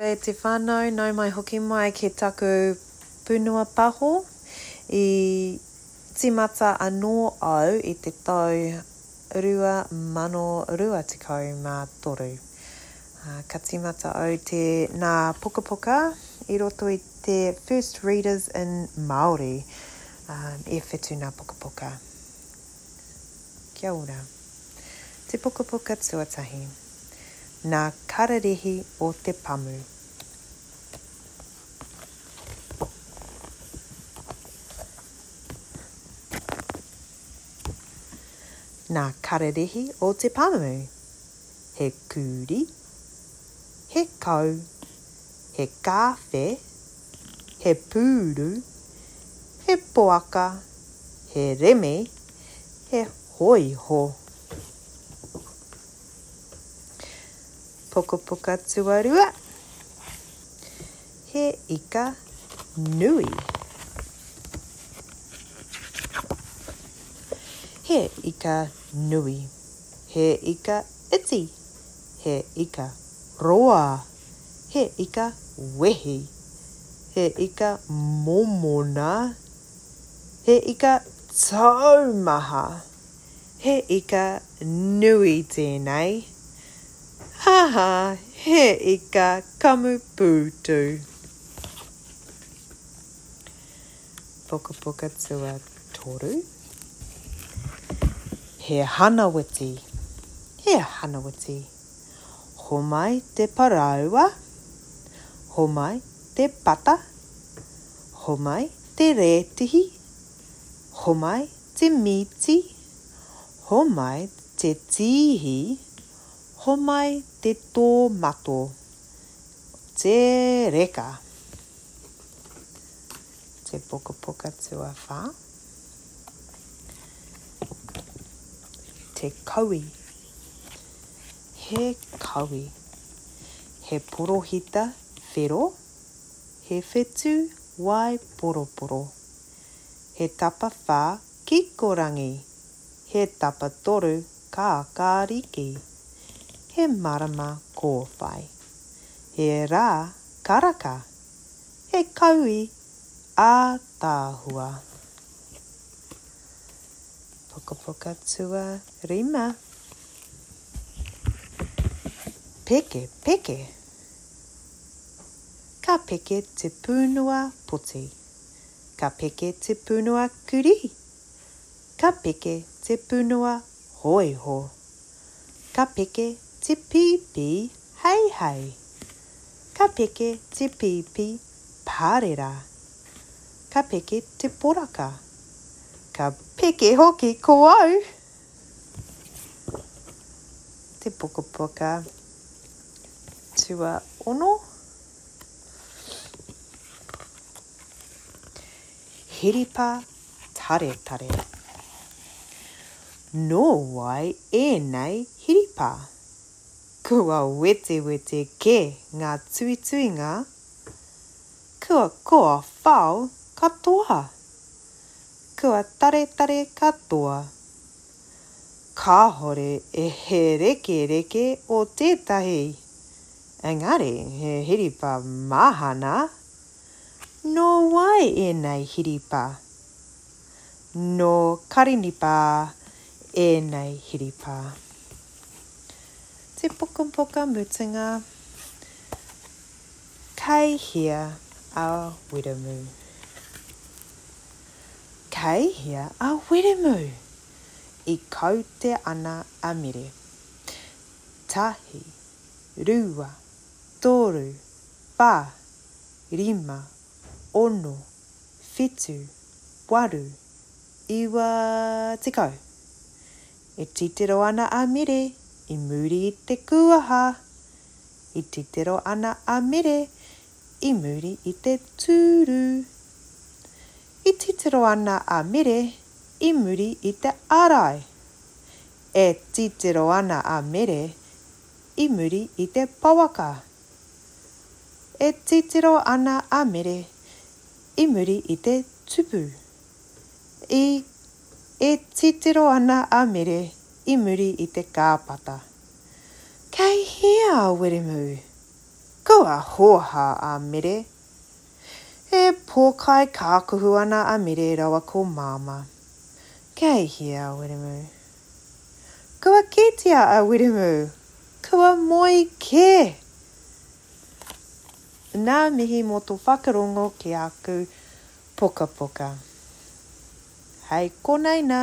Kei te whanau nau mai hoki mai ki taku punua paho. I timata anō au i te tau 2023. Ka timata au te nā pukapuka i roto i te First Readers in Māori, e whitu nā pukapuka. Kia ora. Te pukapuka tuatahi. Nā Kararehe o Te Pamu. Nā Kararehe o Te Pamu. He kūri, he kau, he kāwhe, he pūru, he poaka, he reme, he hōiho. Pukapuka tuarua, he ika nui. He ika nui, he ika iti, he ika roa. He ika wehi. He ika momona. He ika taumaha. He ika nui tēnei. Haha, he ika kamupūtu. Pukapuka tuatoru. He hanawiti. He hanawiti. Homai te paraoa, homai te pata, homai te rētihi, homai te mīti, homai te tīhi, homai te tōmato, te reka. Te pukapuka tuawhā, te kaui. He kawi. He porohita whero, he whetu wae poroporo. He tapawhā kikorangi, he tapatoru kākāriki. He marama kōwhai. He rā karaka. He kaui ātaahua. Pukapuka Tuarima Peke, peke Ka peke te pūnua poti Ka peke te pūnua kurī Ka peke te pūnua hōiho Ka peke te pīpī heihei Ka peke te pīpī pārera Ka peke te poraka. Ka peke hoki ko au! Te pukapuka tuaono. Hiripa taretare. Nō wai ēnei hiripa? Kua wetewete kē ngā tuituinga Kua koa whao katoa. Kua taretare katoa. Kāhore e he rekereke o tētahi, engari he hiripa mahana. Nō wai ēnei hiripa? Nō Karinipa ēnei hiripa. Te pukapuka mutunga. Kei hea a Wiremu? Kei hea a Wiremu? I kaute ana a Mere. Tahi, rua, toru, wha, rima, ono, whitu, waru, iwa, tekau. E titiro ana a Mere i muri i te kuaha. I titiro ana a Mere i muri i te tūru. I titiro ana a Mere i muri i te arai. E titiro ana a Mere i muri i te powaka. E titiro ana a Mere i muri i te tupu. I E titiro ana a Mere i muri i te kāpata. Kei hea a Wiremu? Kua hōhā a Mere. E pōkai kākuhu ana a Mere rawa ko Māmā. Kei hea a Wiremu? Kua kitea a Wiremu! Kua moe kē! Nā mihi mō tō whakarongo ki aku pukapuka. Hei konei nā.